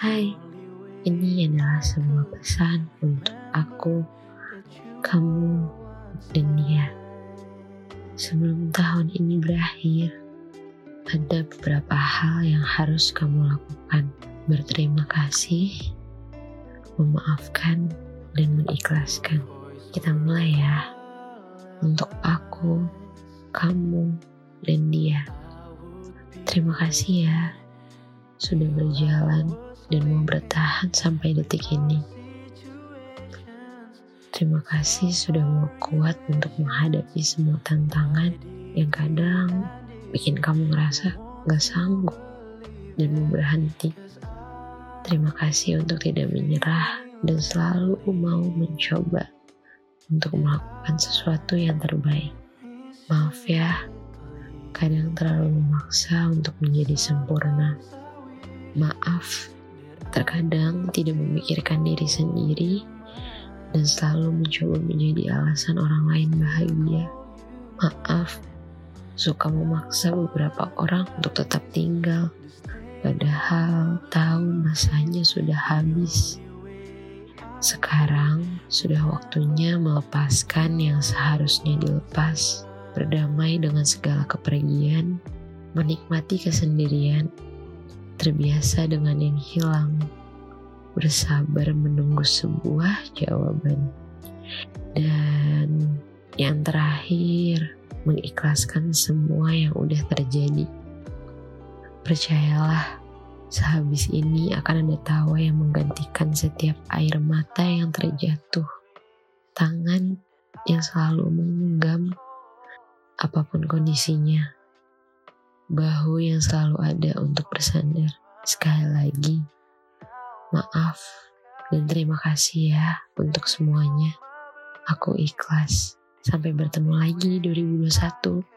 Hai, ini adalah sebuah pesan untuk aku, kamu, dan dia. Sebelum tahun ini berakhir, ada beberapa hal yang harus kamu lakukan. Berterima kasih, memaafkan, dan mengikhlaskan. Kita mulai ya. Untuk aku, kamu, dan dia. Terima kasih ya sudah berjalan dan mau bertahan sampai detik ini. Terima kasih sudah mau kuat untuk menghadapi semua tantangan yang kadang bikin kamu ngerasa gak sanggup dan mau berhenti. Terima kasih untuk tidak menyerah dan selalu mau mencoba untuk melakukan sesuatu yang terbaik. Maaf ya, kadang terlalu memaksa untuk menjadi sempurna maaf, terkadang tidak memikirkan diri sendiri dan selalu mencoba menjadi alasan orang lain bahagia. Maaf, suka memaksa beberapa orang untuk tetap tinggal, padahal tahu masanya sudah habis. Sekarang sudah waktunya melepaskan yang seharusnya dilepas, berdamai dengan segala kepergian, menikmati kesendirian, terbiasa dengan yang hilang, bersabar menunggu sebuah jawaban, dan yang terakhir, mengikhlaskan semua yang udah terjadi. Percayalah, sehabis ini akan ada tawa yang menggantikan setiap air mata yang terjatuh, tangan yang selalu menggenggam apa pun kondisinya bahu yang selalu ada untuk bersandar. Sekali lagi, maaf dan terima kasih ya untuk semuanya. Aku ikhlas. Sampai bertemu lagi di 2021.